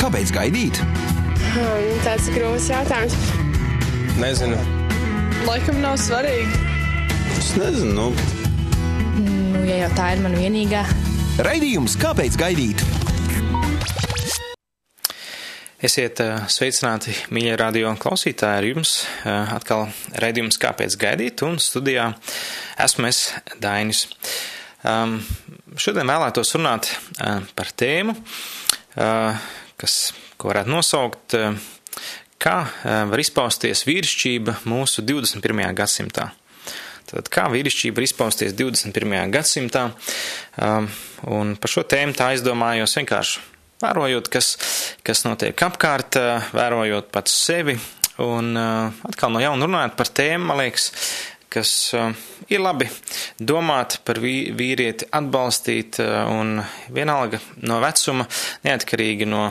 Kāpēc gaidīt? Hmm, tāds ir grūts jautājums. Nezinu. Laikam nav svarīgi. Es nezinu. Nu. Nu, ja jau tā ir mana vienīgā. Raidījums Kāpēc gaidīt? Esiet uh, sveicināti, mīļie radio klausītāji, ar jums uh, atkal raidījums Kāpēc gaidīt, un studijā esmu es Dainis. Um, šodien vēlētos runāt uh, par tēmu, uh, kas, ko varētu nosaukt, uh, kā var izpausties vīrišķība mūsu 21. gadsimtā. Tad kā vīrišķība var izpausties 21. gadsimtā, um, un par šo tēmu tā aizdomājos vienkārši vērojot, kas, kas notiek apkārt, vērojot pats sevi un atkal no jauna runājot par tēmu, man liekas, kas ir labi domāt par vīrieti, atbalstīt un vienalga no vecuma, neatkarīgi no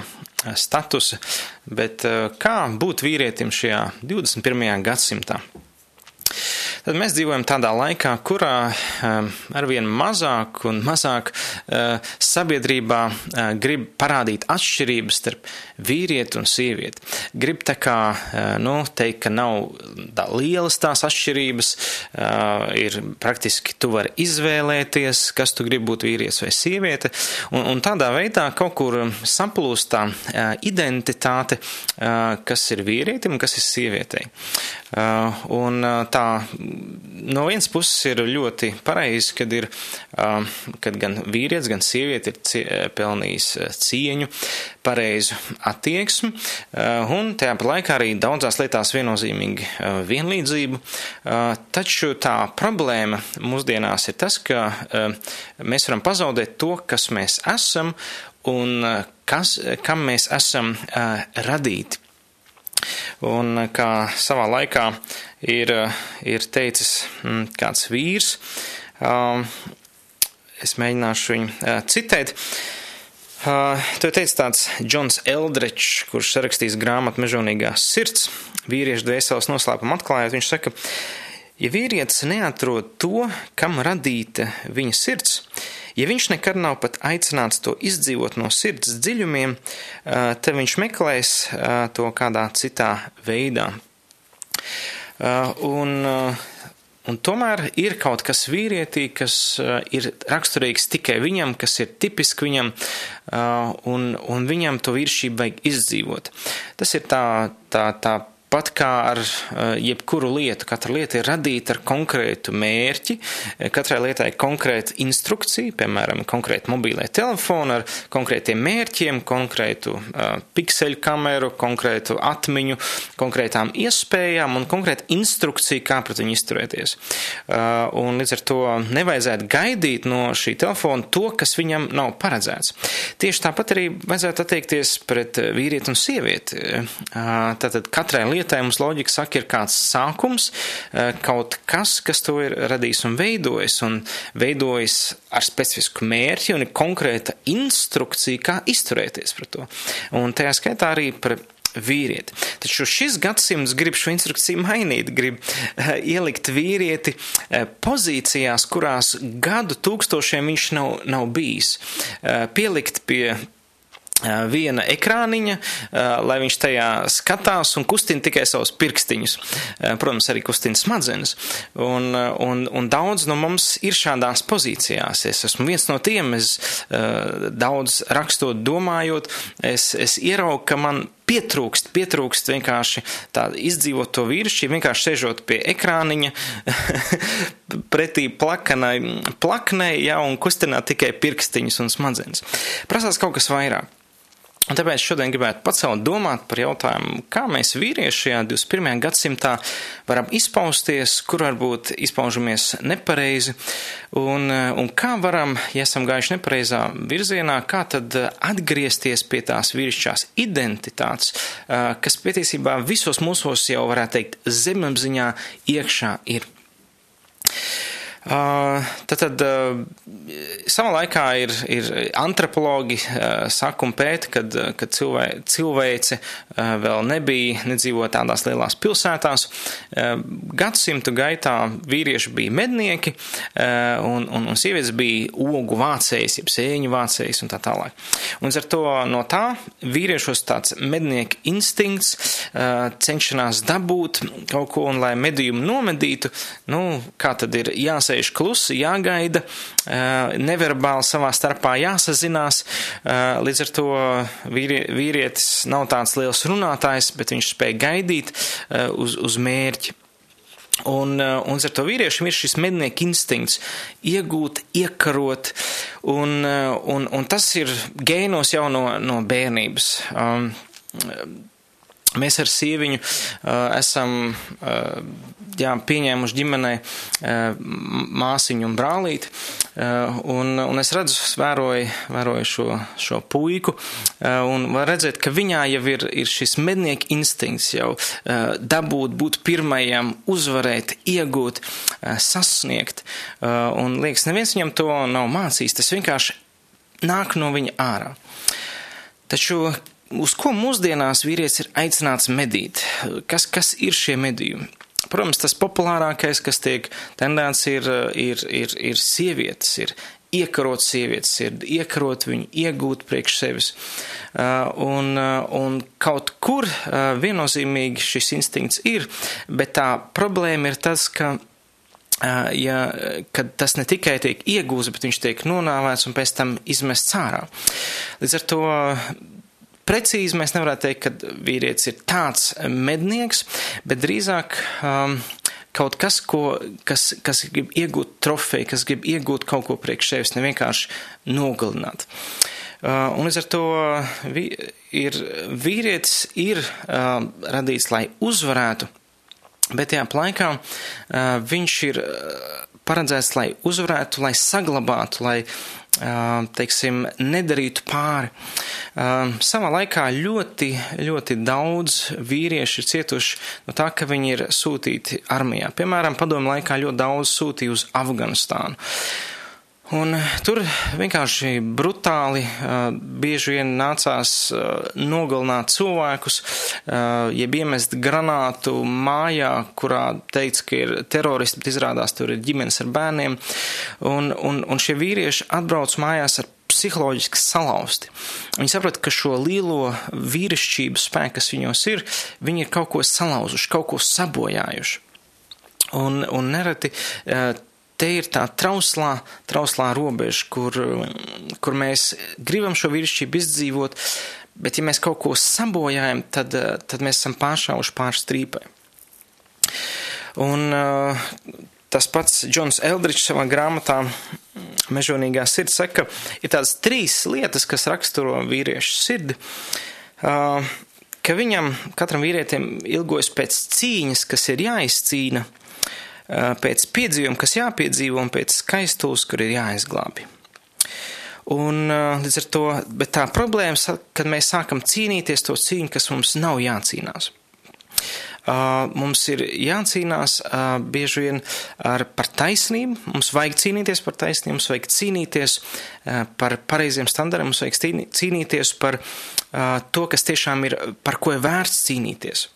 statusa, bet kā būt vīrietim šajā 21. gadsimtā. Tad mēs dzīvojam tādā laikā, kurā um, arvien mazāk un mazāk uh, sabiedrībā uh, grib parādīt atšķirības starp vīrieti un sievieti. Grib tā kā, uh, nu, teikt, ka nav tā lielas tās atšķirības, ir praktiski tu vari izvēlēties, kas tu gribi būt vīrietis vai sieviete, un, un tādā veidā kaut kur saplūst tā identitāte, kas ir vīrietim un kas ir sievietei. Un tā no vienas puses ir ļoti pareizi, kad ir, kad gan vīrietis, gan sieviete ir pelnījis cieņu, pareizu attieksmi, un tajāpat laikā arī daudzās lietās viennozīmīgi vienlīdzību. Taču tā problēma mūsdienās ir tas, ka mēs varam pazaudēt to, kas mēs esam un kas, kam mēs esam radīti. Un kā savā laikā ir, ir teicis mm, kāds vīrs, um, es mēģināšu viņu uh, citēt. Uh, to teica tāds Džons Eldrečs, kurš sarakstījis grāmatu Mežonīgā sirds, vīriešu dvēseles noslēpumu atklājot. Viņš saka, ja vīrietis neatrod to, kam radīta viņa sirds, Ja viņš nekad nav pat aicināts to izdzīvot no sirds dziļumiem, tad viņš meklēs to kādā citā veidā. Un, un tomēr ir kaut kas vīrietī, kas ir raksturīgs tikai viņam, kas ir tipiski viņam, un, un viņam to vīršību vajag izdzīvot. Tas ir tā, tā, tā Pat kā ar eh, jebkuru lietu, katra lieta ir radīta ar konkrētu mērķi, eh, katrai lietai ir konkrēta instrukcija, piemēram, konkrēta mobilē telefona ar konkrētiem mērķiem, konkrētu uh, pikseļu kameru, konkrētu atmiņu, konkrētām iespējām un konkrētu instrukciju, kā pret viņu izturēties. Uh, un līdz ar to nevajadzētu gaidīt no šī telefona to, kas viņam nav paredzēts. Tieši tāpat arī vajadzētu attiekties pret vīrieti un sievieti. Uh, tātad katrai lietai lietai mums loģika saka, ir kāds sākums, eh, kaut kas, kas to ir radījis un veidojis, un veidojis ar specifisku mērķi un ir konkrēta instrukcija, kā izturēties pret to. Un tajā skaitā arī par vīrieti. Taču šis gadsimts grib šo instrukciju mainīt, grib uh, ielikt vīrieti uh, pozīcijās, kurās gadu tūkstošiem viņš nav, nav bijis. Pielikt pie viena ekrāniņa, lai viņš tajā skatās un kustina tikai savus pirkstiņus. Protams, arī kustina smadzenes. Un, un, un daudz no mums ir šādās pozīcijās. Es esmu viens no tiem, es daudz rakstot, domājot, es, es ieraugu, ka man pietrūkst, pietrūkst vienkārši tā izdzīvot to vīrišķi, vienkārši sēžot pie ekrāniņa, pretī plakanai, plaknei, ja, un kustināt tikai pirkstiņus un smadzenes. Prasās kaut kas vairāk. Un tāpēc šodien gribētu pacelt domāt par jautājumu, kā mēs vīrieši šajā 21. gadsimtā varam izpausties, kur varbūt izpaužamies nepareizi, un, un kā varam, ja esam gājuši nepareizā virzienā, kā tad atgriezties pie tās vīrišķās identitātes, kas patiesībā visos mūsos jau varētu teikt zemapziņā iekšā ir. Tad, tad savā laikā ir, ir antropologi saka un pēta, kad, kad cilvē, cilvēce vēl nebija, nedzīvo tādās lielās pilsētās. Gadsimtu gaitā vīrieši bija mednieki un, un, un sievietes bija ogu vācējas, jeb sēņu vācējas un tā tālāk. Un ar to no tā vīriešos tāds mednieka instinkts cenšanās dabūt kaut ko un lai medījumu nomedītu, nu, kā tad ir jāsaka, jāsēž klusi, jāgaida, neverbāli savā starpā jāsazinās. Līdz ar to vīrie, vīrietis nav tāds liels runātājs, bet viņš spēja gaidīt uz, uz mērķi. Un, un ar to vīriešiem ir šis mednieku instinkts iegūt, iekarot, un, un, un tas ir gēnos jau no, no bērnības. Um, Mēs ar sieviņu uh, esam uh, jā, pieņēmuši ģimenei māsiņu un brālīti. Un, un es redzu, vēroju, vēroju šo, šo puiku, un var redzēt, ka viņā jau ir, ir šis mednieka instinkts jau dabūt, būt pirmajam, uzvarēt, iegūt, sasniegt. Un liekas, neviens viņam to nav mācījis, tas vienkārši nāk no viņa ārā. Taču uz ko mūsdienās vīrietis ir aicināts medīt? Kas, kas ir šie medījumi? Protams, tas populārākais, kas tiek tendēts, ir, ir, ir, ir sievietes, ir iekarot sievietes, ir iekarot viņu, iegūt priekš sevis. Uh, un, uh, un kaut kur uh, viennozīmīgi šis instinkts ir, bet tā problēma ir tas, ka ja, kad tas ne tikai tiek iegūts, bet viņš tiek nonāvēts un pēc tam izmests ārā. Līdz ar to Precīzi mēs nevarētu teikt, ka vīrietis ir tāds mednieks, bet drīzāk um, kaut kas, ko, kas, kas grib iegūt trofeju, kas grib iegūt kaut ko priekš sevis, ne vienkārši nogalināt. Uh, un līdz ar to vi, ir, vīrietis ir uh, radīts, lai uzvarētu, bet tajā laikā uh, viņš ir uh, paredzēts, lai uzvarētu, lai saglabātu, lai teiksim, nedarītu pāri. Savā laikā ļoti, ļoti daudz vīrieši ir cietuši no tā, ka viņi ir sūtīti armijā. Piemēram, padomu laikā ļoti daudz sūtīja uz Afganistānu. Un tur vienkārši brutāli bieži vien nācās nogalināt cilvēkus, jeb iemest granātu mājā, kurā teikts, ka ir teroristi, bet izrādās tur ir ģimenes ar bērniem. Un, un, un šie vīrieši atbrauc mājās ar psiholoģiski salauzti. Viņi saprot, ka šo lielo vīrišķību spēku, kas viņos ir, viņi ir kaut ko salauzuši, kaut ko sabojājuši. Un, un nereti te ir tā trauslā, trauslā robeža, kur, kur mēs gribam šo vīrišķību izdzīvot, bet ja mēs kaut ko sabojājam, tad, tad mēs esam pāršauši pār strīpai. Un uh, tas pats Džons Eldričs savā grāmatā Mežonīgā sirds saka, ir tādas trīs lietas, kas raksturo vīriešu sirdi. Uh, ka viņam, katram vīrietim, ilgojas pēc cīņas, kas ir jāizcīna, uh, pēc piedzīvuma, kas jāpiedzīvo, un pēc skaistules, kur ir jāizglābi. Un līdz ar to, tā problēma, kad mēs sākam cīnīties to cīņu, kas mums nav jācīnās. Mums ir jācīnās bieži vien ar, par taisnību, mums vajag cīnīties par taisnību, mums vajag cīnīties par pareiziem standartiem, mums vajag cīnīties par to, kas tiešām ir, par ko ir vērts cīnīties.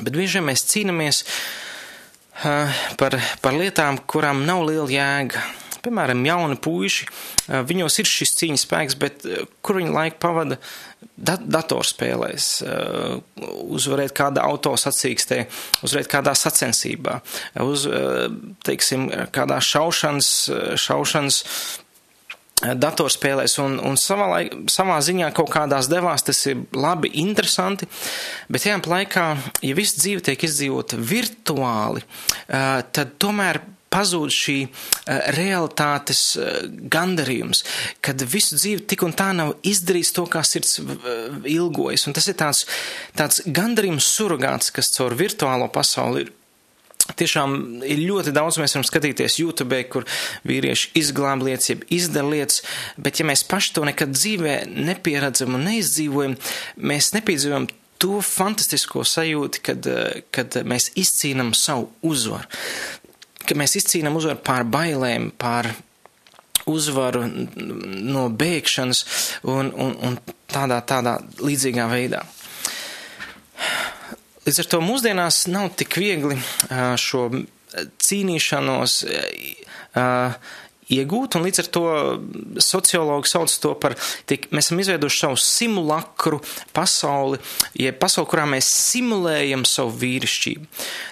Bet bieži vien mēs cīnāmies uh, par, par lietām, kurām nav liela jēga. Piemēram, jauni puiši, viņos ir šis cīņas spēks, bet kur viņi laiku pavada dat datorspēlēs, uzvarēt kādā autosacīkstē, uzvarēt kādā sacensībā, uz, teiksim, kādā šaušanas, šaušanas datorspēlēs un, un savā, laik, savā ziņā kaut kādās devās, tas ir labi, interesanti, bet tajā laikā, ja viss dzīve tiek izdzīvota virtuāli, tad tomēr pazūd šī realitātes gandarījums, kad visu dzīvi tik un tā nav izdarījis to, kā sirds ilgojas. Un tas ir tāds, tāds gandarījums surrogāts, kas caur virtuālo pasauli ir Tiešām ir ļoti daudz, mēs varam skatīties YouTube, kur vīrieši izglāb lietas, jeb izdara lietas, bet ja mēs paši to nekad dzīvē nepieredzam un neizdzīvojam, mēs nepiedzīvojam to fantastisko sajūtu, kad, kad mēs izcīnam savu uzvaru. ka mēs izcīnām uzvaru pār bailēm, pār uzvaru no bēgšanas un, un, un tādā, tādā līdzīgā veidā. Līdz ar to mūsdienās nav tik viegli šo cīnīšanos iegūt, un līdz ar to sociologi sauc to par, tiek, mēs esam izveidojuši savu simulakru pasauli, jeb pasauli, kurā mēs simulējam savu vīrišķību.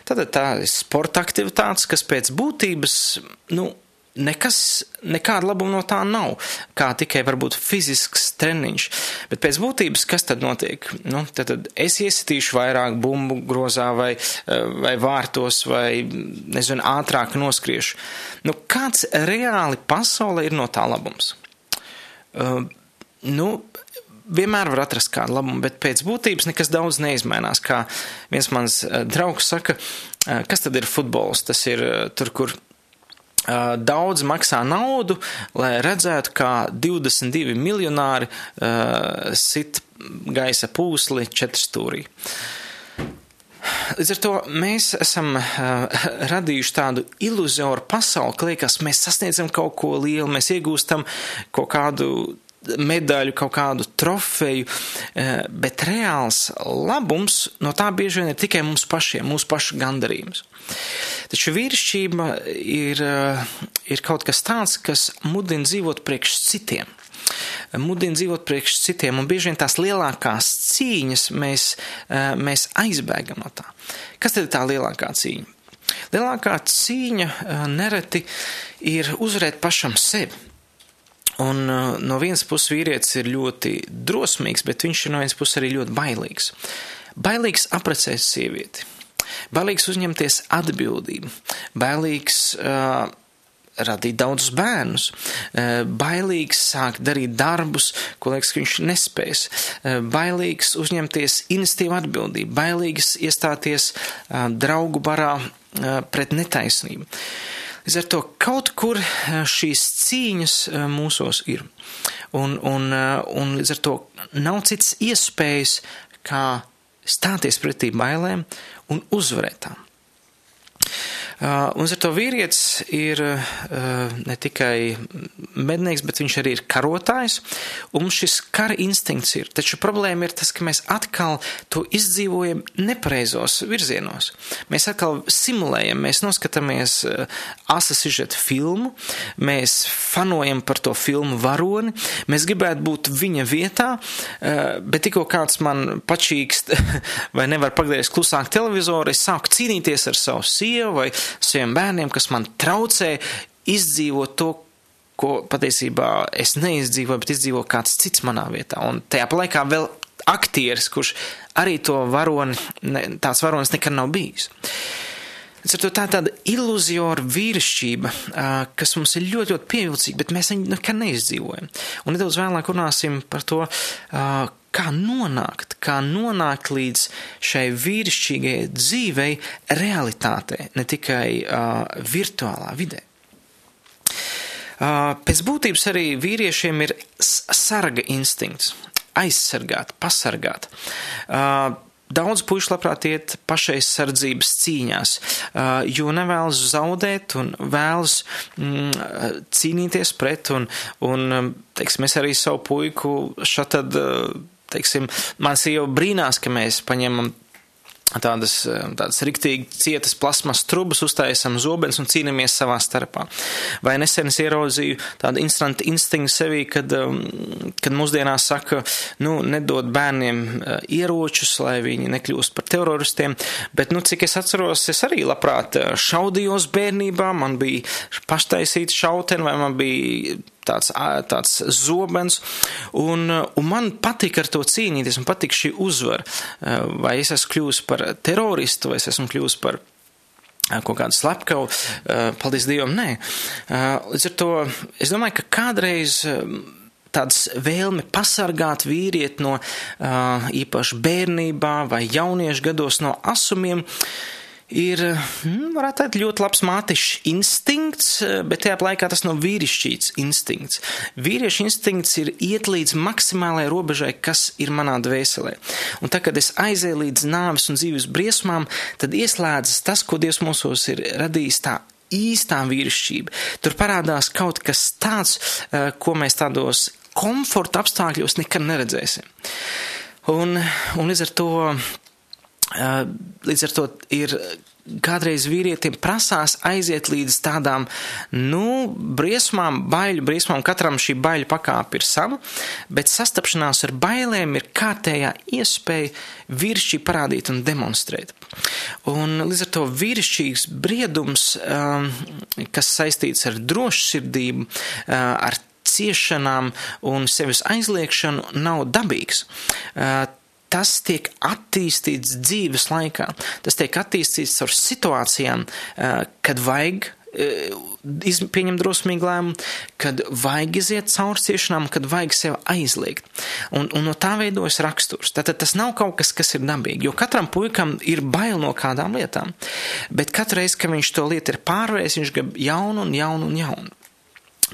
Tad tā ir sporta aktivitātes, kas pēc būtības, nu, nekas, nekāda labuma no tā nav, kā tikai varbūt fizisks treniņš. Bet pēc būtības, kas tad notiek? Nu, tad, tad es iesitīšu vairāk bumbu grozā vai, vai vārtos vai, nezinu, ātrāk noskriešu. Nu, kāds reāli pasaulē ir no tā labums? Uh, nu, vienmēr var atrast kādu labumu, bet pēc būtības nekas daudz neizmainās. Kā viens mans draugs saka, kas tad ir futbols? Tas ir tur, kur daudz maksā naudu, lai redzētu, kā 22 miljonāri uh, sit gaisa pūsli četrstūrī. Līdz ar to mēs esam uh, radījuši tādu iluzoru pasauli, ka liekas, mēs sasniedzam kaut ko lielu, mēs iegūstam kaut kādu medaļu, kaut kādu trofeju, bet reāls labums no tā bieži vien ir tikai mums pašiem, mūsu pašu gandarījums. Taču vīrišķība ir, ir kaut kas tāds, kas mudina dzīvot priekš citiem. Mudina dzīvot priekš citiem, un bieži vien tās lielākās cīņas mēs, mēs aizbēgam no tā. Kas tad ir tā lielākā cīņa? Lielākā cīņa nereti ir uzvarēt pašam sevi. Un no vienas puses vīrietis ir ļoti drosmīgs, bet viņš ir no vienas puses arī ļoti bailīgs. Bailīgs aprecēt sievieti, bailīgs uzņemties atbildību, bailīgs uh, radīt daudzus bērnus, uh, bailīgs sākt darīt darbus, ko liekas, ka viņš nespēs, uh, bailīgs uzņemties inicitīvu atbildību, bailīgs iestāties uh, draugu barā pret netaisnību. Līdz ar to kaut kur šīs cīņas mūsos ir. Un, un, un līdz ar to nav cits iespējas, kā stāties pretī bailēm un uzvarēt tām. Un ar to vīrietis ir ne tikai mednieks, bet viņš arī ir karotājs, un šis kara instinkts ir. Taču problēma ir tas, ka mēs atkal to izdzīvojam nepareizos virzienos. Mēs atkal simulējam, mēs noskatāmies asa sižeta filmu, mēs fanojam par to filmu varoni, mēs gribētu būt viņa vietā, bet tikko kāds man pačīkst vai nevar pagriezt klusāk televizoru, es sāku cīnīties ar savu sievu vai saviem bērniem, kas man traucē izdzīvot to, ko patiesībā es neizdzīvoju, bet izdzīvo kāds cits manā vietā. Un tajā laikā vēl aktieris, kurš arī to varoni, tās varonis nekad nav bijis. Ar to tā tāda iluzora vīrišķība, kas mums ir ļoti, ļoti pievilcīga, bet mēs viņu nekad neizdzīvojam. Un nedaudz vēlāk runāsim par to, kā nonākt, kā nonākt līdz šai vīrišķīgajai dzīvei realitātē, ne tikai uh, virtuālā vidē. Uh, pēc būtības arī vīriešiem ir sarga instinkts, aizsargāt, pasargāt. Uh, Daudz puišu labprāt iet pašaizsardzības cīņās, jo nevēlas zaudēt un vēlas mm, cīnīties pret, un, un teiksim, es arī savu puiku šatad teiksim, man sieva brīnās, ka mēs paņemam tādas, tādas riktīgi cietas plasmas trubas, uztaisam zobens un cīnāmies savā starpā. Vai nesen es ieraudzīju tādu instantu instinktu sevī, kad, um, kad mūsdienās saka, nu, nedod bērniem uh, ieročus, lai viņi nekļūst par teroristiem, bet, nu, cik es atceros, es arī labprāt uh, šaudījos bērnībā, man bija paštaisīta šauteni, vai man bija tāds, tāds zobens, un, un man patīk ar to cīnīties, man patīk šī uzvara. Vai es esmu kļuvusi par teroristu, vai es esmu kļuvusi par kaut kādu slepkavu, paldies Dievam, nē. Līdz ar to es domāju, ka kādreiz tāds vēlme pasargāt vīrieti no īpaši bērnībā vai jauniešu gados no asumiem, ir, hmm, varētu teikt, ļoti labs mātišs instinkts, bet tajā laikā tas nav vīrišķīts instinkts. Vīriešu instinkts ir iet līdz maksimālajai robežai, kas ir manā dvēselē. Un tā, kad es aizēju līdz nāves un dzīves briesmām, tad ieslēdzas tas, ko Dievs mūsos ir radījis tā īstā vīrišķība. Tur parādās kaut kas tāds, ko mēs tādos komforta apstākļos nekad neredzēsim. Un, un līdz ar to, līdz ar to ir kādreiz vīrietim prasās aiziet līdz tādām, nu, briesmām, baiļu briesmām. Katram šī baiļu pakāpe ir sava, bet sastapšanās ar bailēm ir kārtējā iespēja vīrišķi parādīt un demonstrēt. Un līdz ar to vīrišķīgs briedums, um, kas saistīts ar drošsirdību, ar ciešanām un sevis aizliekšanu, nav dabīgs. Tas tiek attīstīts dzīves laikā. Tas tiek attīstīts caur situācijām, kad vajag pieņemt drosmīgu lēmumu, kad vajag iziet cauri ciešanām, kad vajag sev aizliegt. Un, un no tā veidojas raksturs. Tātad tas nav kaut kas, kas ir dabīgi, jo katram puikam ir bail no kādām lietām. Bet katru reizi, kad viņš to lietu ir pārvērējis, viņš grib jaunu un jaunu un jaunu.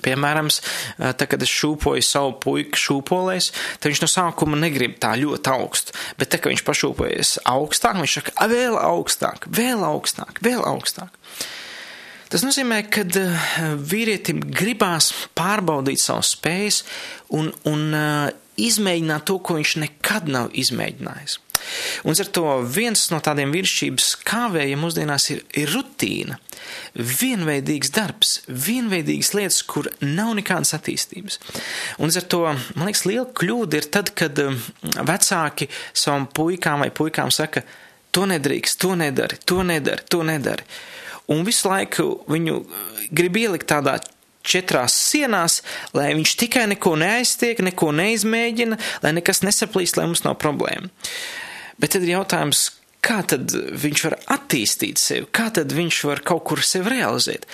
Piemēram, tā, kad es šūpoju savu puiku šūpolēs, tad viņš no sākuma negrib tā ļoti augstu, bet tā, kad viņš pašūpojas augstāk, viņš saka, vēl augstāk, vēl augstāk, vēl augstāk. Tas nozīmē, ka vīrietim gribās pārbaudīt savas spējas un, un izmēģināt to, ko viņš nekad nav izmēģinājis. Un ar to viens no tādiem virsības kāvējiem mūsdienās ir, ir rutīna. Vienveidīgs darbs, vienveidīgas lietas, kur nav nekādas attīstības. Un ar to, man liekas, liela kļūda ir tad, kad um, vecāki savam puikām vai puikām saka, to nedrīkst, to nedari, to nedari, to nedari. Un visu laiku viņu grib ielikt tādā četrās sienās, lai viņš tikai neko neaiztiek, neko neizmēģina, lai nekas nesaplīst, lai mums nav problēma. Bet tad ir jautājums, kā tad viņš var attīstīt sevi, kā tad viņš var kaut kur sevi realizēt.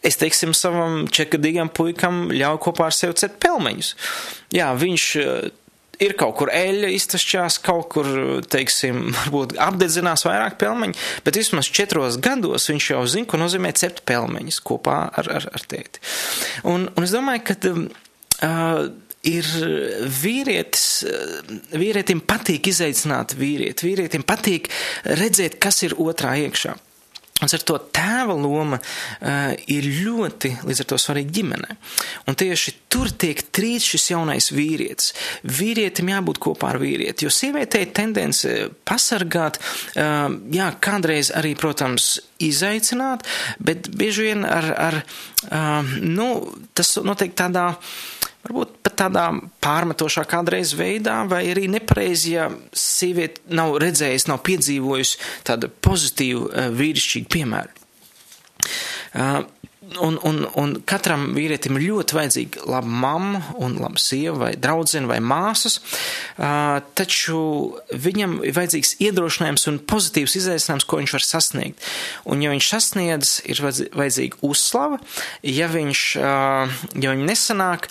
Es, teiksim, savam čekadīgam puikam ļauju kopā ar sevi cēt pelmeņus. Jā, viņš ir kaut kur eļļa iztašķās, kaut kur, teiksim, varbūt apdedzinās vairāk pelmeņu, bet vismaz četros gados viņš jau zina, ko nozīmē cept pelmeņus kopā ar, ar, ar tēti. Un, un es domāju, ka uh, ir vīrietis, vīrietim patīk izaicināt vīrieti, vīrietim patīk redzēt, kas ir otrā iekšā. Un ar to tēva loma uh, ir ļoti līdz ar to svarīga ģimene. Un tieši tur tiek trīts šis jaunais vīrietis. Vīrietim jābūt kopā ar vīrieti, jo sievietei tendence pasargāt, uh, jā, kādreiz arī, protams, izaicināt, bet bieži vien ar, ar uh, nu, tas notiek tādā varbūt pat tādā pārmetošā kādreiz veidā, vai arī nepareizi, ja sieviete nav redzējusi, nav piedzīvojusi tādu pozitīvu uh, vīrišķīgu piemēru. Un, un, un katram vīrietim ir ļoti vajadzīga laba mamma un laba sieva vai draudzene vai māsas, taču viņam ir vajadzīgs iedrošinājums un pozitīvs izaicinājums, ko viņš var sasniegt. Un ja viņš sasniedz, ir vajadzīga uzslava, ja viņš, ja viņa nesanāk,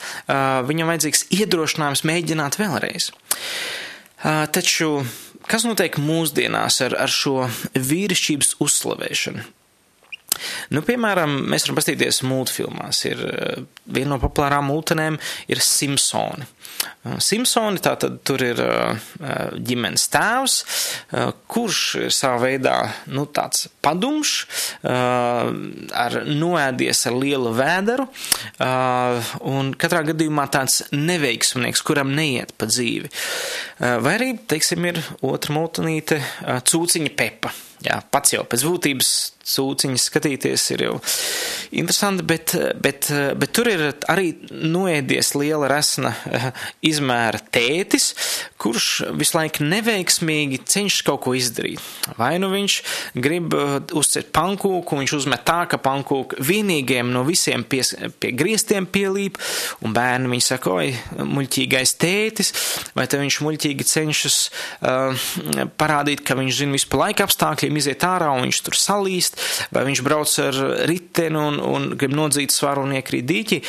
viņam vajadzīgs iedrošinājums mēģināt vēlreiz. Taču kas notiek mūsdienās ar, ar šo vīrišķības uzslavēšanu? Nu, piemēram, mēs varam paskatīties multfilmās. Ir eh, viena no populārām multenēm ir Simpsoni. Eh, Simpsoni tātad tur ir eh, ģimenes tēvs, kurš ir savā veidā, nu, tāds padumš, ar noēdies ar lielu vēderu, un katrā gadījumā tāds neveiksmnieks, kuram neiet pa dzīvi. Vai arī, teiksim, ir otra multinīte, cūciņa Pepa. Jā, pats jau pēc būtības sūciņas skatīties ir jau interesanti, bet, bet, bet tur ir arī noēdies liela resna eh, izmēra tētis, kurš visu laiku neveiksmīgi cenšas kaut ko izdarīt. Vai nu viņš grib eh, uzcert pankūku, viņš uzmet tā, ka pankūka vienīgiem no visiem pie, pie griestiem pielīp, un bērni viņi saka, oi, muļķīgais tētis, vai te viņš muļķīgi cenšas uh, parādīt, ka viņš zina visu pa laika apstākļiem, iziet ārā un viņš tur salīst, vai viņš brauc ar riteni un, un grib nodzīt svaru un iekrīt dīķi.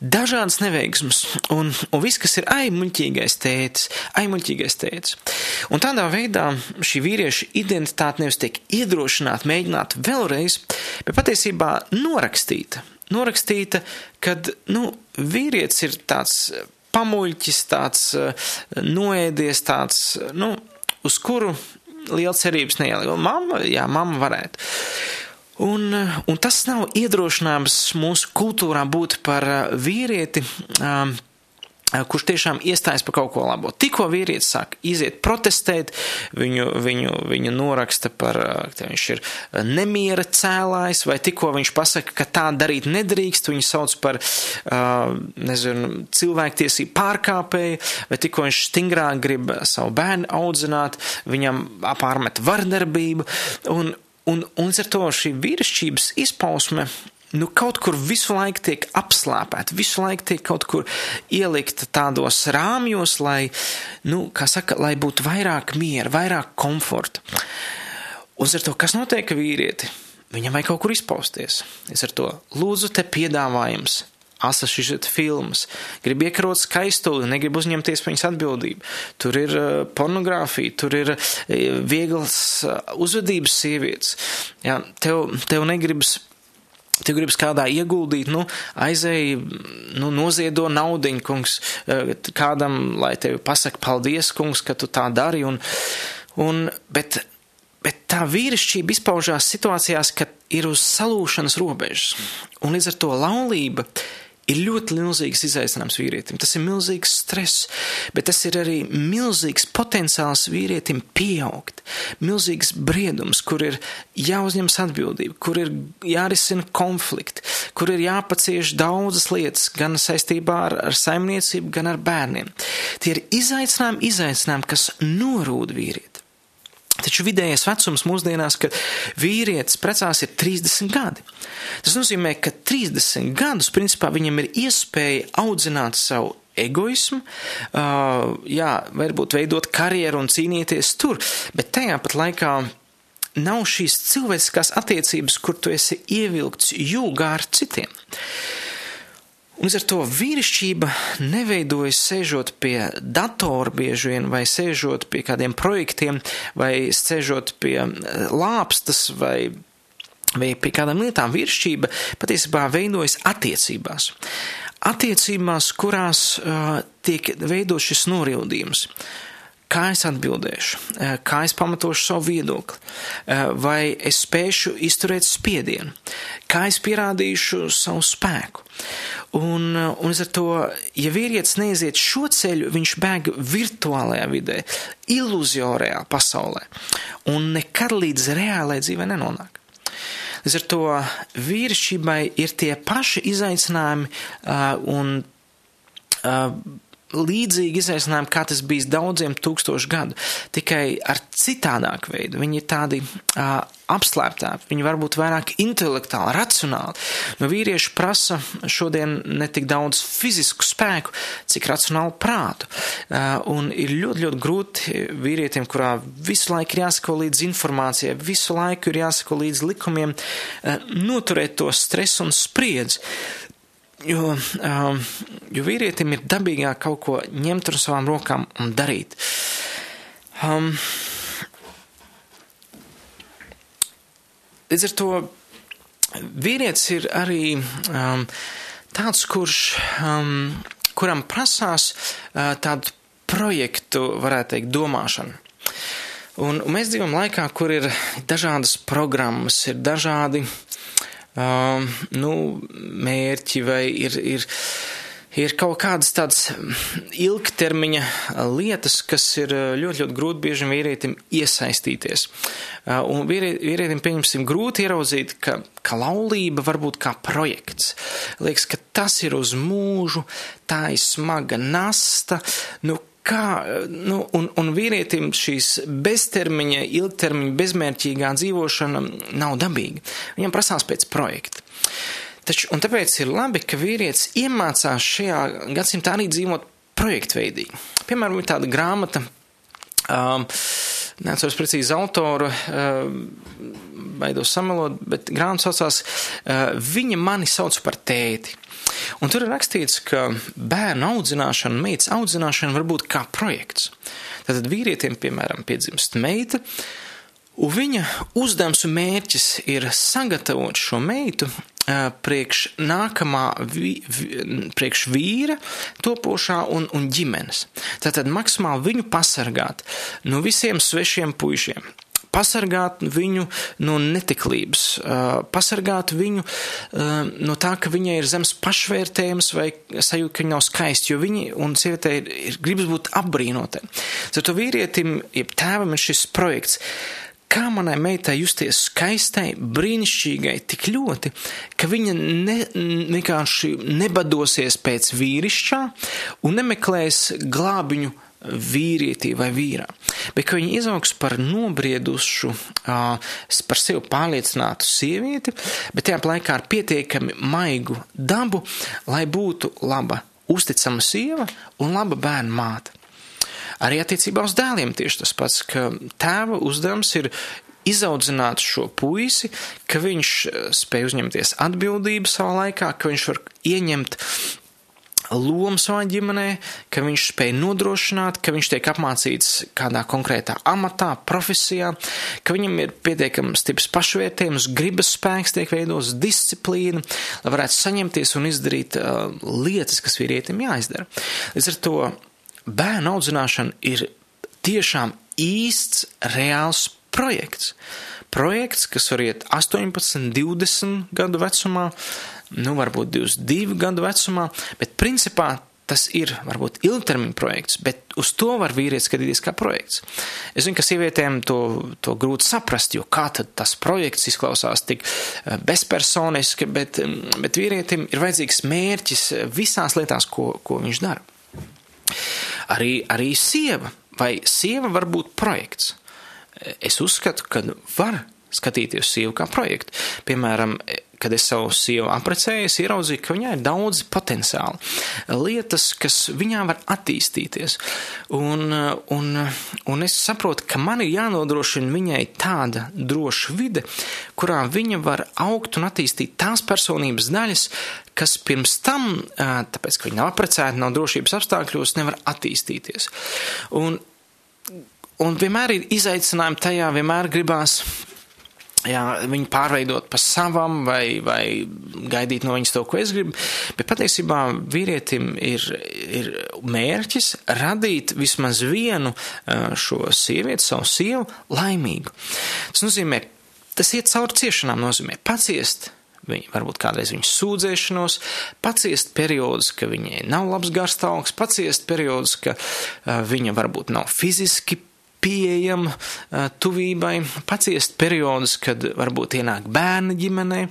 Dažādas neveiksmes, un, un viss, kas ir ai muļķīgais tētis, ai muļķīgais tētis. Un tādā veidā šī vīrieša identitāte nevis tiek iedrošināta, mēģināt vēlreiz, bet patiesībā norakstīta. Norakstīta, kad, nu, vīrietis ir tāds pamuļķis, tāds noēdies, tāds, nu, uz kuru liels cerības neielika. Mamma, jā, mamma varētu. Un, un tas nav iedrošinājums mūsu kultūrā būt par vīrieti, um, kurš tiešām iestājas par kaut ko labo. Tikko vīrietis sāk iziet protestēt, viņu, viņu, viņu noraksta par, ka viņš ir nemiera cēlājs, vai tikko viņš pasaka, ka tā darīt nedrīkst, viņu sauc par, nezinu, cilvēktiesību pārkāpēju, vai tikko viņš stingrāk grib savu bērnu audzināt, viņam apārmet vardarbību, un, un, un ar to šī vīrišķības izpausme nu, kaut kur visu laiku tiek apslāpēta, visu laiku tiek kaut kur ielikta tādos rāmjos, lai, nu, kā saka, lai būtu vairāk miera, vairāk komforta. Un ar to, kas notiek vīrieti, viņam vajag kaut kur izpausties. Es ar to lūdzu te piedāvājums. Asas izžet filmas, grib iekarot skaistuli, negrib uzņemties viņas atbildību. Tur ir uh, pornogrāfija, tur ir uh, vieglas uh, uzvedības sievietes. Jā, tev, tev negribas Tu gribas kādā ieguldīt, nu, aizēji, nu, noziedo naudiņu, kungs, eh, kādam, lai tevi pasaka paldies, kungs, ka tu tā dari, un, un, bet, bet tā vīrišķība izpaužās situācijās, kad ir uz salūšanas robežas, un līdz ar to laulība ir ļoti milzīgs izaicinājums vīrietim. Tas ir milzīgs stress, bet tas ir arī milzīgs potenciāls vīrietim pieaugt. Milzīgs briedums, kur ir jāuzņemas atbildība, kur ir jārisina konflikti, kur ir jāpacieš daudzas lietas, gan saistībā ar, ar saimniecību, gan ar bērniem. Tie ir izaicinājumi, izaicinājumi, kas norūda vīrieti. Taču vidējais vecums mūsdienās, kad vīrietis precās, ir 30 gadi. Tas nozīmē, ka 30 gadus principā viņam ir iespēja audzināt savu egoismu, uh, jā, varbūt veidot karjeru un cīnīties tur, bet tajā pat laikā nav šīs cilvēciskās attiecības, kur tu esi ievilkts jūgā ar citiem. Un ar to vīrišķība neveidojas sēžot pie datora bieži vien, vai sēžot pie kādiem projektiem, vai sēžot pie eh, lāpstas, vai, vai pie kādām lietām. Vīrišķība patiesībā veidojas attiecībās. Attiecībās, kurās uh, tiek veidot šis norildījums. Kā es atbildēšu, eh, kā es pamatošu savu viedokli, vai es spēšu izturēt spiedienu, kā es pierādīšu savu spēku. Un, un ar to, ja vīrietis neiziet šo ceļu, viņš bēg virtuālajā vidē, iluzorajā pasaulē, un nekad līdz reālajai dzīvē nenonāk. Līdz ar to vīrišķībai ir tie paši izaicinājumi uh, un uh, līdzīgi izaicinājumi, kā tas bijis daudziem tūkstošu gadu, tikai ar citādāku veidu. Viņi ir tādi uh, apslēptāki, viņi var būt vairāk intelektuāli, racionāli. No vīrieši prasa šodien ne tik daudz fizisku spēku, cik racionālu prātu. Uh, un ir ļoti, ļoti grūti vīrietim, kurā visu laiku ir jāsako līdz informācijai, visu laiku ir jāsako līdz likumiem, uh, noturēt to stresu un spriedzi. Jo, um, jo vīrietim ir dabīgāk kaut ko ņemt ar savām rokām un darīt. Um, līdz ar to vīrietis ir arī um, tāds, kurš, um, kuram prasās uh, tādu projektu, varētu teikt, domāšanu. Un, un mēs dzīvojam laikā, kur ir dažādas programmas, ir dažādi um, nu, mērķi vai ir, ir, ir kaut kādas tādas ilgtermiņa lietas, kas ir ļoti, ļoti grūti bieži vīrietim iesaistīties. Un vīrietim, pieņemsim, grūti ieraudzīt, ka, ka laulība var būt kā projekts. Liekas, ka tas ir uz mūžu, tā ir smaga nasta, nu, kā, nu, un, un vīrietim šīs beztermiņa, ilgtermiņa, bezmērķīgā dzīvošana nav dabīga. Viņam prasās pēc projekta. Taču, un tāpēc ir labi, ka vīrietis iemācās šajā gadsimtā arī dzīvot projektveidīgi. Piemēram, ir tāda grāmata, um, neatceros precīzi autoru, uh, baidos samelot, bet grāmata saucās uh, Viņa mani sauc par tēti. Un tur ir rakstīts, ka bērnu audzināšana, meitas audzināšana var būt kā projekts. Tātad vīrietim, piemēram, piedzimst meita, un viņa uzdevums un mērķis ir sagatavot šo meitu priekš nākamā, vi, vi, priekš vīra, topošā un, un ģimenes. Tātad maksimāli viņu pasargāt no visiem svešiem puišiem pasargāt viņu no netiklības, pasargāt viņu no tā, ka viņai ir zems pašvērtējums vai sajūta, ka viņa nav skaista, jo viņi un sievietē ir, ir gribas būt apbrīnotē. Tad to vīrietim, jeb tēvam ir šis projekts kā manai meitai justies skaistai, brīnišķīgai tik ļoti, ka viņa ne, vienkārši nebadosies pēc vīrišķā un nemeklēs glābiņu vīrietī vai vīrā, bet viņi izaugs par nobriedušu, par sevi pārliecinātu sievieti, bet tajā laikā ar pietiekami maigu dabu, lai būtu laba, uzticama sieva un laba bērna māte. Arī attiecībā uz dēliem tieši tas pats, ka tēva uzdevums ir izaudzināt šo puisi, ka viņš spēj uzņemties atbildību savā laikā, ka viņš var ieņemt lomu savā ģimenē, ka viņš spēj nodrošināt, ka viņš tiek apmācīts kādā konkrētā amatā, profesijā, ka viņam ir pietiekami stiprs pašvērtējums, gribas spēks tiek veidots, disciplīna, lai varētu saņemties un izdarīt uh, lietas, kas vīrietim jāizdara. Līdz ar to bērnu audzināšana ir tiešām īsts, reāls projekts. Projekts, kas var iet 18, 20 gadu vecumā, nu, varbūt 22 gadu vecumā, bet principā tas ir varbūt ilgtermiņa projekts, bet uz to var vīrietis skatīties kā projekts. Es zinu, ka sievietēm to, to grūti saprast, jo kā tad tas projekts izklausās tik eh, bezpersoniski, bet, bet vīrietim ir vajadzīgs mērķis visās lietās, ko, ko viņš dara. Arī, arī sieva vai sieva var būt projekts. Es uzskatu, ka var skatīties sievu kā projektu. Piemēram, kad es savu sievu aprecēju, es ieraudzīju, ka viņai ir daudz potenciāla. Lietas, kas viņā var attīstīties. Un, un, un es saprotu, ka man ir jānodrošina viņai tāda droša vide, kurā viņa var augt un attīstīt tās personības daļas, kas pirms tam, tāpēc, ka viņa nav aprecēta, nav drošības apstākļos, nevar attīstīties. Un, un vienmēr ir izaicinājumi tajā, vienmēr gribās jā, viņu pārveidot par savam vai, vai gaidīt no viņas to, ko es gribu. Bet patiesībā vīrietim ir, ir mērķis radīt vismaz vienu šo sievieti, savu sievu, laimīgu. Tas nozīmē, tas iet cauri ciešanām, nozīmē paciest. Viņa varbūt kādreiz viņas sūdzēšanos, paciest periodus, ka viņai nav labs garstāvoklis, paciest periodus, ka viņa varbūt nav fiziski pieejama tuvībai, paciest periodus, kad varbūt ienāk bērni ģimenē,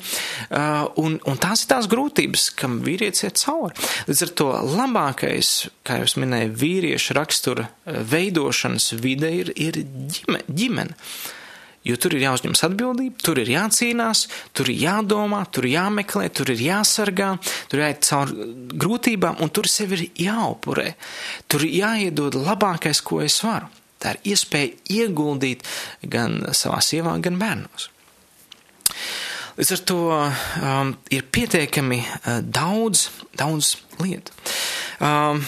un, un tās ir tās grūtības, kam vīrietis iet cauri. Līdz ar to labākais, kā jau minēju, vīrieša rakstura veidošanas vide ir, ir ģime, ģimene. Jo tur ir jāuzņemas atbildība, tur ir jācīnās, tur ir jādomā, tur ir jāmeklē, tur ir jāsargā, tur jāiet cauri grūtībām, un tur sevi ir jāupurē. Tur ir jāiedod labākais, ko es varu. Tā ir iespēja ieguldīt gan savā sievā, gan bērnos. Līdz ar to um, ir pietiekami uh, daudz, daudz lietu. Um,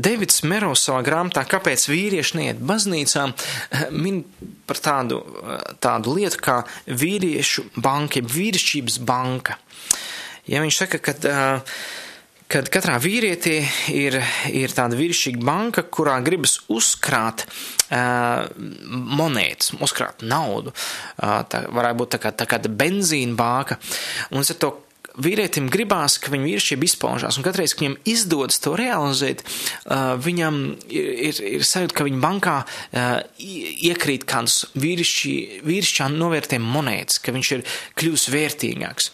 Davids Mero savā grāmatā, kāpēc vīrieši neiet baznīcā, min par tādu, uh, tādu lietu kā vīriešu banka, jeb vīrišķības banka. Ja viņš saka, ka uh, kad katrā vīrietī ir, ir tāda vīrišķīga banka, kurā gribas uzkrāt uh, monētas, uzkrāt naudu. Uh, tā varētu būt tā kā, tā kā benzīna bāka. Un ar to vīrietim gribās, ka viņa vīrišķība izpaužās, un katreiz, kad viņam izdodas to realizēt, uh, viņam ir, ir, ir sajūta, ka viņa bankā uh, iekrīt kāds vīrišķā novērtējuma monētas, ka viņš ir kļūs vērtīgāks.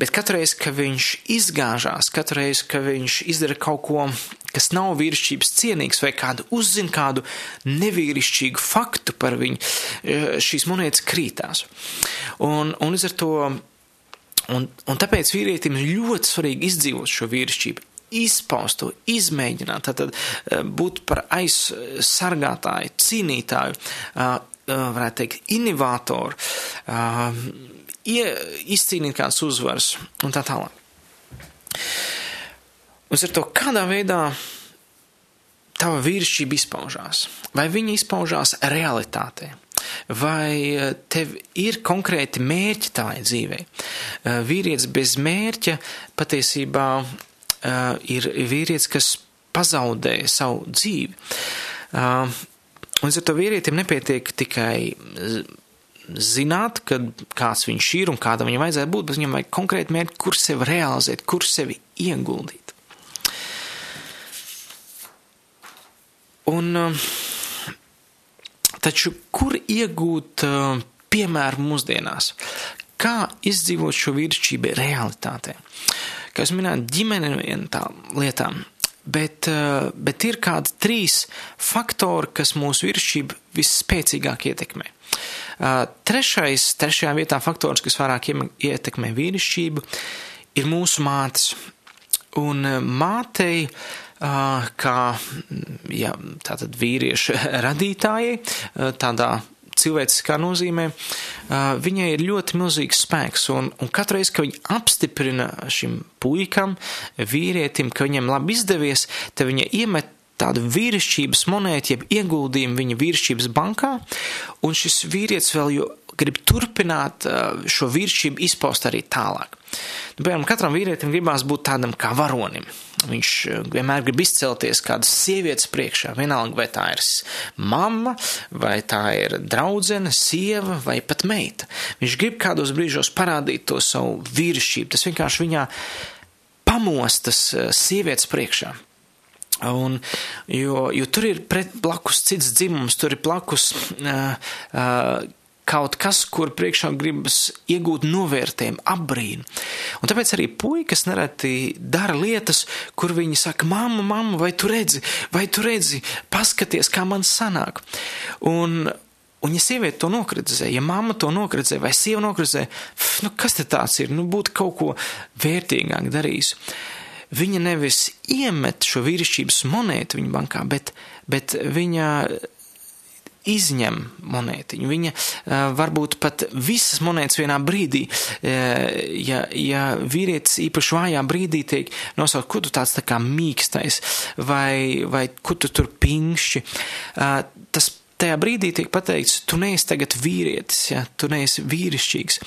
Bet katreiz, kad viņš izgāžās, katreiz, kad viņš izdara kaut ko, kas nav vīrišķības cienīgs, vai kādu uzzina kādu nevīrišķīgu faktu par viņu, uh, šīs monētas krītās. Un, un līdz ar to Un, un tāpēc vīrietim ir ļoti svarīgi izdzīvot šo vīrišķību, izpaust to, izmēģināt, tad eh, būt par aizsargātāju, cīnītāju, eh, eh, varētu teikt, inovātoru, izcīnīt kādas uzvaras un tā tālāk. Ar to kādā veidā tava vīrišķība izpaužās, vai viņa izpaužās realitātē vai eh, tev ir konkrēti mērķi tavai dzīvei. Eh, vīrietis bez mērķa patiesībā eh, ir vīrietis, kas pazaudē savu dzīvi. Un ar to vīrietim nepietiek tikai zināt, kad kāds viņš ir un kādam viņam vajadzētu būt, bet viņam vajag konkrēti mērķi, kur sevi realizēt, kur sevi ieguldīt. Un taču kur iegūt piemēru mūsdienās? Kā izdzīvot šo vīrišķību realitātē? Kā es minēju, ģimene ir viena tā lietām, bet, bet ir kādi trīs faktori, kas mūsu vīrišķību visspēcīgāk ietekmē. Trešais, trešajā vietā faktors, kas vairāk ietekmē vīrišķību, ir mūsu mātes. Un mātei, kā ja, tātad vīrieša radītājai, tādā cilvēciskā nozīmē, viņai ir ļoti milzīgs spēks. Un, un katru reizi, kad viņa apstiprina šim puikam, vīrietim, ka viņam labi izdevies, tad viņa iemet tādu vīrišķības monētu, jeb ieguldījumu viņa vīrišķības bankā, un šis vīrietis vēl jo grib turpināt šo vīrišķību izpaust arī tālāk. Nu, piemēram, katram vīrietim gribās būt tādam kā varonim. Viņš vienmēr grib izcelties kādas sievietes priekšā, vienalga vai tā ir mamma, vai tā ir draudzene, sieva vai pat meita. Viņš grib kādos brīžos parādīt to savu vīrišķību. Tas vienkārši viņā pamostas sievietes priekšā. Un, jo, jo tur ir pret, blakus cits dzimums, tur ir blakus uh, uh, kaut kas, kur priekšā gribas iegūt novērtējumu, apbrīnu. Un tāpēc arī puikas nereti dara lietas, kur viņi saka, mamma, mamma, vai tu redzi, vai tu redzi, paskaties, kā man sanāk. Un, Un, ja sieviete to nokritizē, ja mamma to nokritizē, vai sieva nokritizē, nu, kas te tāds ir, nu, būtu kaut ko vērtīgāk darījis. Viņa nevis iemet šo vīrišķības monētu viņa bankā, bet, bet viņa izņem monētiņu. Viņa varbūt pat visas monētas vienā brīdī, ja, ja vīrietis īpaši vājā brīdī tiek nosaukt, kur tu tāds tā kā mīkstais, vai, vai kur tu tur pinkšķi, tas tajā brīdī tiek pateikts, tu neesi tagad vīrietis, ja, tu neesi vīrišķīgs.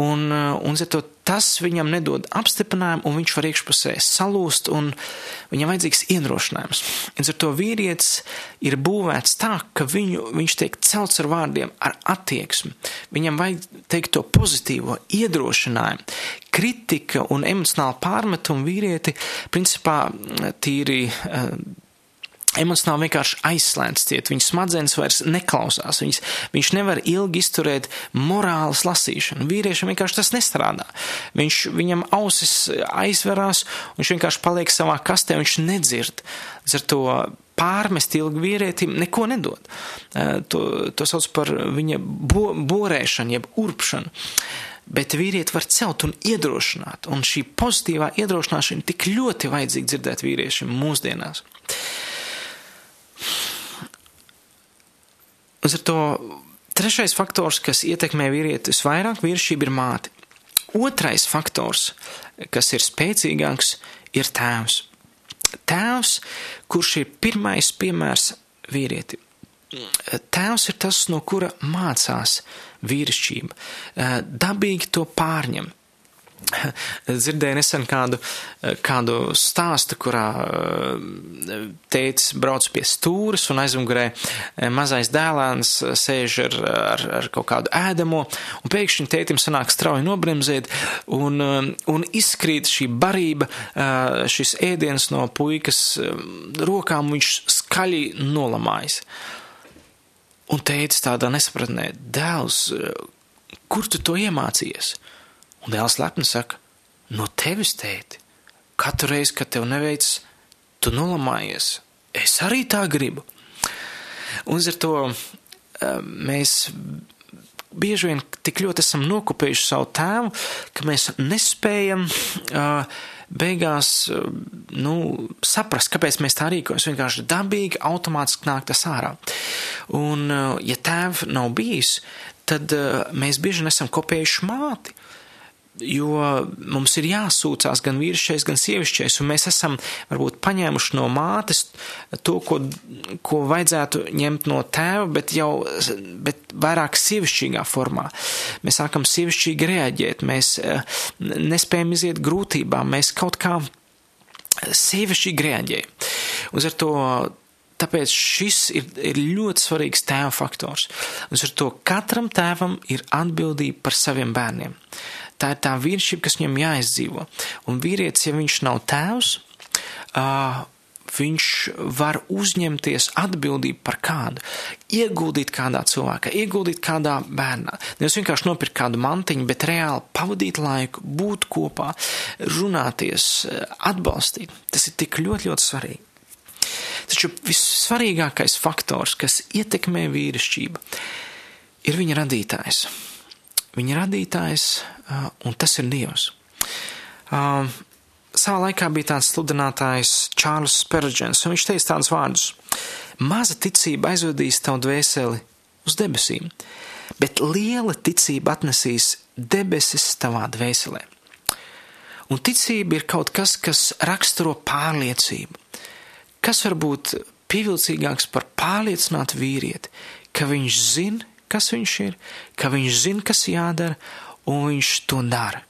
Un, un to, tas viņam nedod apstiprinājumu, un viņš var iekšpusē salūst, un viņam vajadzīgs iedrošinājums. Un ar to vīrietis ir būvēts tā, ka viņu, viņš tiek celts ar vārdiem, ar attieksmi. Viņam vajag teikt to pozitīvo iedrošinājumu. Kritika un emocionāla pārmetuma vīrieti, principā, tīri emocionāli vienkārši aizslēgts ciet, viņa smadzenes vairs neklausās, viņas, viņš nevar ilgi izturēt morāles lasīšanu. Vīriešiem vienkārši tas nestrādā. Viņš, viņam ausis aizverās, viņš vienkārši paliek savā kastē, viņš nedzird. Ar to pārmest ilgi vīrietim neko nedod. To, to sauc par viņa bo, borēšanu, jeb urpšanu. Bet vīrieti var celt un iedrošināt, un šī pozitīvā iedrošināšana tik ļoti vajadzīga dzirdēt vīriešiem mūsdienās. Uz ar to trešais faktors, kas ietekmē vīrieti visvairāk, vīrišķība ir māte. Otrais faktors, kas ir spēcīgāks, ir tēvs. Tēvs, kurš ir pirmais piemērs vīrieti. Tēvs ir tas, no kura mācās vīrišķība. Dabīgi to pārņem. Dzirdēju nesen kādu, kādu stāstu, kurā eh, tētis brauc pie stūras un aizmugurē eh, mazais dēlēns sēž ar, ar, ar kaut kādu ēdamo, un pēkšņi tētim sanāk strauji nobremzēt, un, eh, un izkrīt šī barība, šis ēdiens no puikas rokām, viņš skaļi nolamājas. Un tētis tādā nesapratnē, dēls, kur tu to iemācījies? Un dēls lepni saka, no tevis tēti, katru reizi, kad tev neveic, tu nolamājies. Es arī tā gribu. Un ar to mēs bieži vien tik ļoti esam nokopējuši savu tēvu, ka mēs nespējam uh, beigās nu, saprast, kāpēc mēs tā rīkojamies. Vienkārši dabīgi, automātiski nāk tas ārā. Un, ja tēva nav bijis, tad mēs bieži vien esam kopējuši māti jo mums ir jāsūcās gan vīrišķais, gan sievišķais, un mēs esam varbūt paņēmuši no mātes to, ko, ko vajadzētu ņemt no tēva, bet jau, bet vairāk sievišķīgā formā. Mēs sākam sievišķīgi reaģēt, mēs eh, nespējam iziet grūtībām, mēs kaut kā sievišķīgi reaģējam. Uz ar to tāpēc šis ir, ir ļoti svarīgs tēva faktors. Un ar to katram tēvam ir atbildība par saviem bērniem. Tā ir tā vīrišķība, kas viņam jāizdzīvo. Un vīrietis, ja viņš nav tēvs, uh, viņš var uzņemties atbildību par kādu, ieguldīt kādā cilvēkā, ieguldīt kādā bērnā. Nevis vienkārši nopirkt kādu mantiņu, bet reāli pavadīt laiku, būt kopā, runāties, atbalstīt. Tas ir tik ļoti, ļoti svarīgi. Taču vissvarīgākais faktors, kas ietekmē vīrišķību, ir viņa radītājs. Viņa radītājs, un tas ir Dievs savā laikā bija tāds sludinātājs Čārlis Spērģens, un viņš teica tādus vārdus: Maza ticība aizvedīs tavu dvēseli uz debesīm, bet liela ticība atnesīs debesis tavā dvēselē. Un ticība ir kaut kas, kas raksturo pārliecību. Kas var būt pievilcīgāks par pārliecinātu vīrieti, ka viņš zina, kas viņš ir, ka viņš zina, kas jādara, un viņš to dara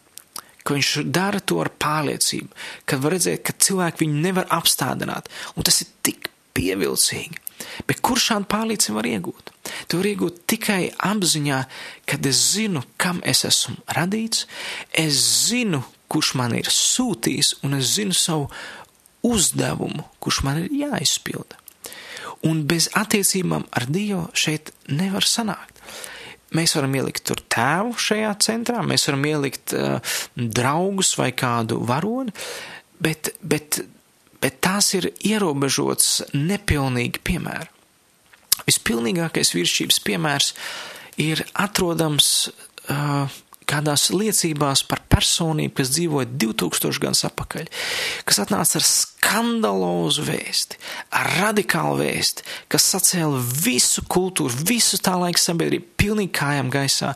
ka viņš dara to ar pārliecību, ka var redzēt, ka cilvēki viņu nevar apstādināt, un tas ir tik pievilcīgi. Bet kur šādu pārliecību var iegūt? Tu vari iegūt tikai apziņā, kad es zinu, kam es esmu radīts, es zinu, kurš man ir sūtījis, un es zinu savu uzdevumu, kurš man ir jāizpilda. Un bez attiecībām ar Dievu šeit nevar sanākt. Mēs varam ielikt tur tēvu šajā centrā, mēs varam ielikt uh, draugus vai kādu varoni, bet, bet, bet tās ir ierobežots, nepilnīgi piemēri. Vispilnīgākais virsības piemērs ir atrodams uh, kādās liecībās par personību, kas dzīvoja 2000 gadus atpakaļ, kas atnāca ar skandalozu vēsti, ar radikālu vēsti, kas sacēla visu kultūru, visu tā laika sabiedrību pilnīgi kājām gaisā,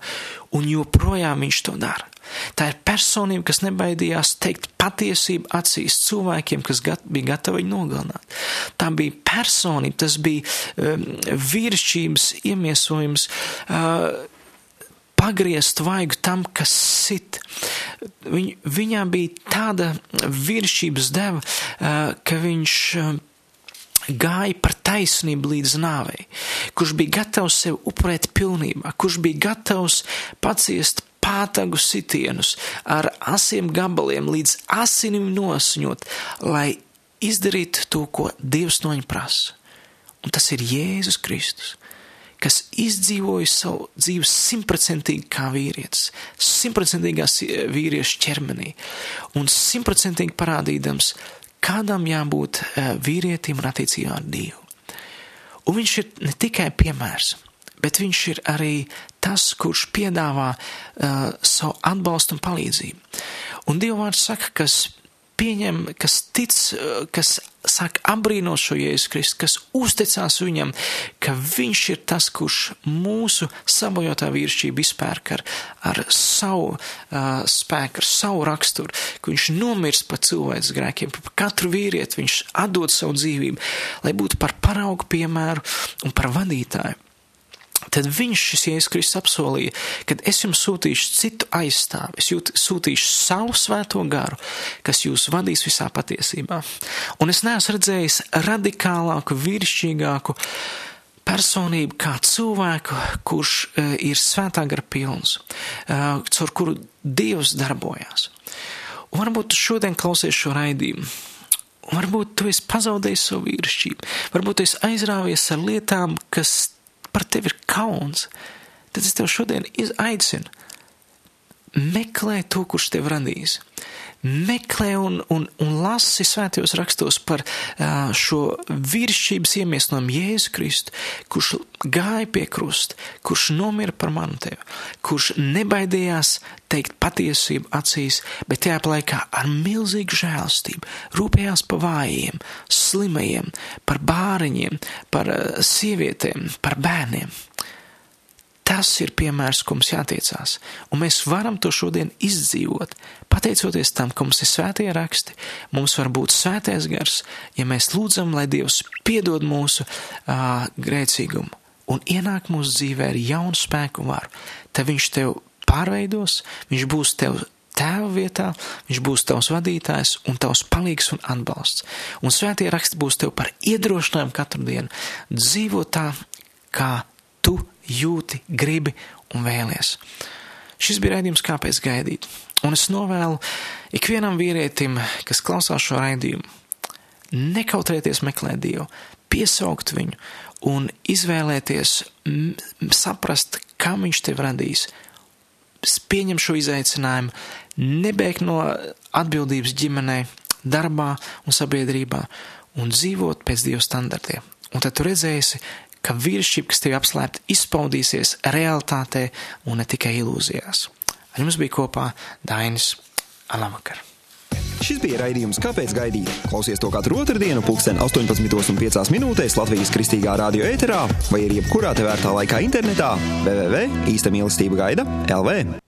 un joprojām viņš to dara. Tā ir personība, kas nebaidījās teikt patiesību acīs cilvēkiem, kas gat, bija gatavi viņu nogalināt. Tā bija personība, tas bija um, vīrišķības iemiesojums. Uh, pagriezt vaigu tam, kas sit. Viņ, viņā bija tāda viršības deva, ka viņš gāja par taisnību līdz nāvei, kurš bija gatavs sevi upurēt pilnībā, kurš bija gatavs paciest pātagu sitienus ar asiem gabaliem līdz asinim nosņot, lai izdarītu to, ko Dievs no viņa prasa. Un tas ir Jēzus Kristus kas izdzīvoja savu dzīvi simtprocentīgi kā vīrietis, simtprocentīgās vīrieša ķermenī, un simtprocentīgi parādīdams, kādam jābūt eh, vīrietim un attiecībā ar Dievu. Un viņš ir ne tikai piemērs, bet viņš ir arī tas, kurš piedāvā uh, savu atbalstu un palīdzību. Un Dieva vārds saka, kas pieņem, kas tic, kas sāk apbrīnot šo Jēzu Kristu, kas uzticās viņam, ka viņš ir tas, kurš mūsu sabojotā vīrišķību izpērk ar, ar savu uh, spēku, ar savu raksturu, ka viņš nomirst par cilvēks grēkiem, par katru vīrieti viņš atdod savu dzīvību, lai būtu par paraugu piemēru un par vadītāju. Tad viņš, šis Jēzus Kristus, apsolīja, ka es jums sūtīšu citu aizstāvi, es jūt, sūtīšu savu svēto garu, kas jūs vadīs visā patiesībā. Un es neesmu redzējis radikālāku, virsšķīgāku personību kā cilvēku, kurš uh, ir svētā gara pilns, uh, caur kuru Dievs darbojās. Un varbūt tu šodien klausies šo raidījumu. Varbūt tu esi pazaudējis savu vīrišķību, varbūt tu esi aizrāvies ar lietām, kas par tevi ir kauns, tad es tev šodien aicinu. Meklē to, kurš tev radīs. Meklē un, un, un lasi svētajos rakstos par šo virsības iemiesnojumu Jēzu Kristu, kurš gāja pie krusta, kurš nomira par manu tevi, kurš nebaidījās teikt patiesību acīs, bet tajā laikā ar milzīgu žēlstību rūpējās par vājiem, slimajiem, par bāriņiem, par sievietēm, par bērniem. Tas ir piemērs, ko mums jātiecās, un mēs varam to šodien izdzīvot. Pateicoties tam, ka mums ir svētie raksti, mums var būt svētais gars, ja mēs lūdzam, lai Dievs piedod mūsu uh, grēcīgumu un ienāk mūsu dzīvē ar jaunu spēku varu. Tad Viņš tev pārveidos, Viņš būs tev tēva vietā, viņš būs tavs vadītājs un tavs palīgs un atbalsts. Un svētie raksti būs tev par iedrošinājumu katru dienu dzīvot tā, kā tu jūti, gribi un vēlies. Šis bija raidījums, kāpēc gaidīt. Un es novēlu ikvienam vīrietim, kas klausās šo raidījumu, nekautrēties meklēt Dievu, piesaukt viņu un izvēlēties, saprast, kam viņš tev radīs, pieņem šo izaicinājumu, nebeigt no atbildības ģimenē, darbā un sabiedrībā un dzīvot pēc Dieva standartiem. Un tad tu redzēsi, ka vīrišķība, kas tev apslēpta, izpaudīsies realitātē un ne tikai ilūzijās. Ar jums bija kopā Dainis Alavakar. Šis bija raidījums Kāpēc gaidīt? Klausies to katru otrdienu, pulksten 18,5 minūtēs Latvijas kristīgā radio ēterā vai arī jebkurā tevērtā laikā internetā www.īsta mīlestība gaida LV.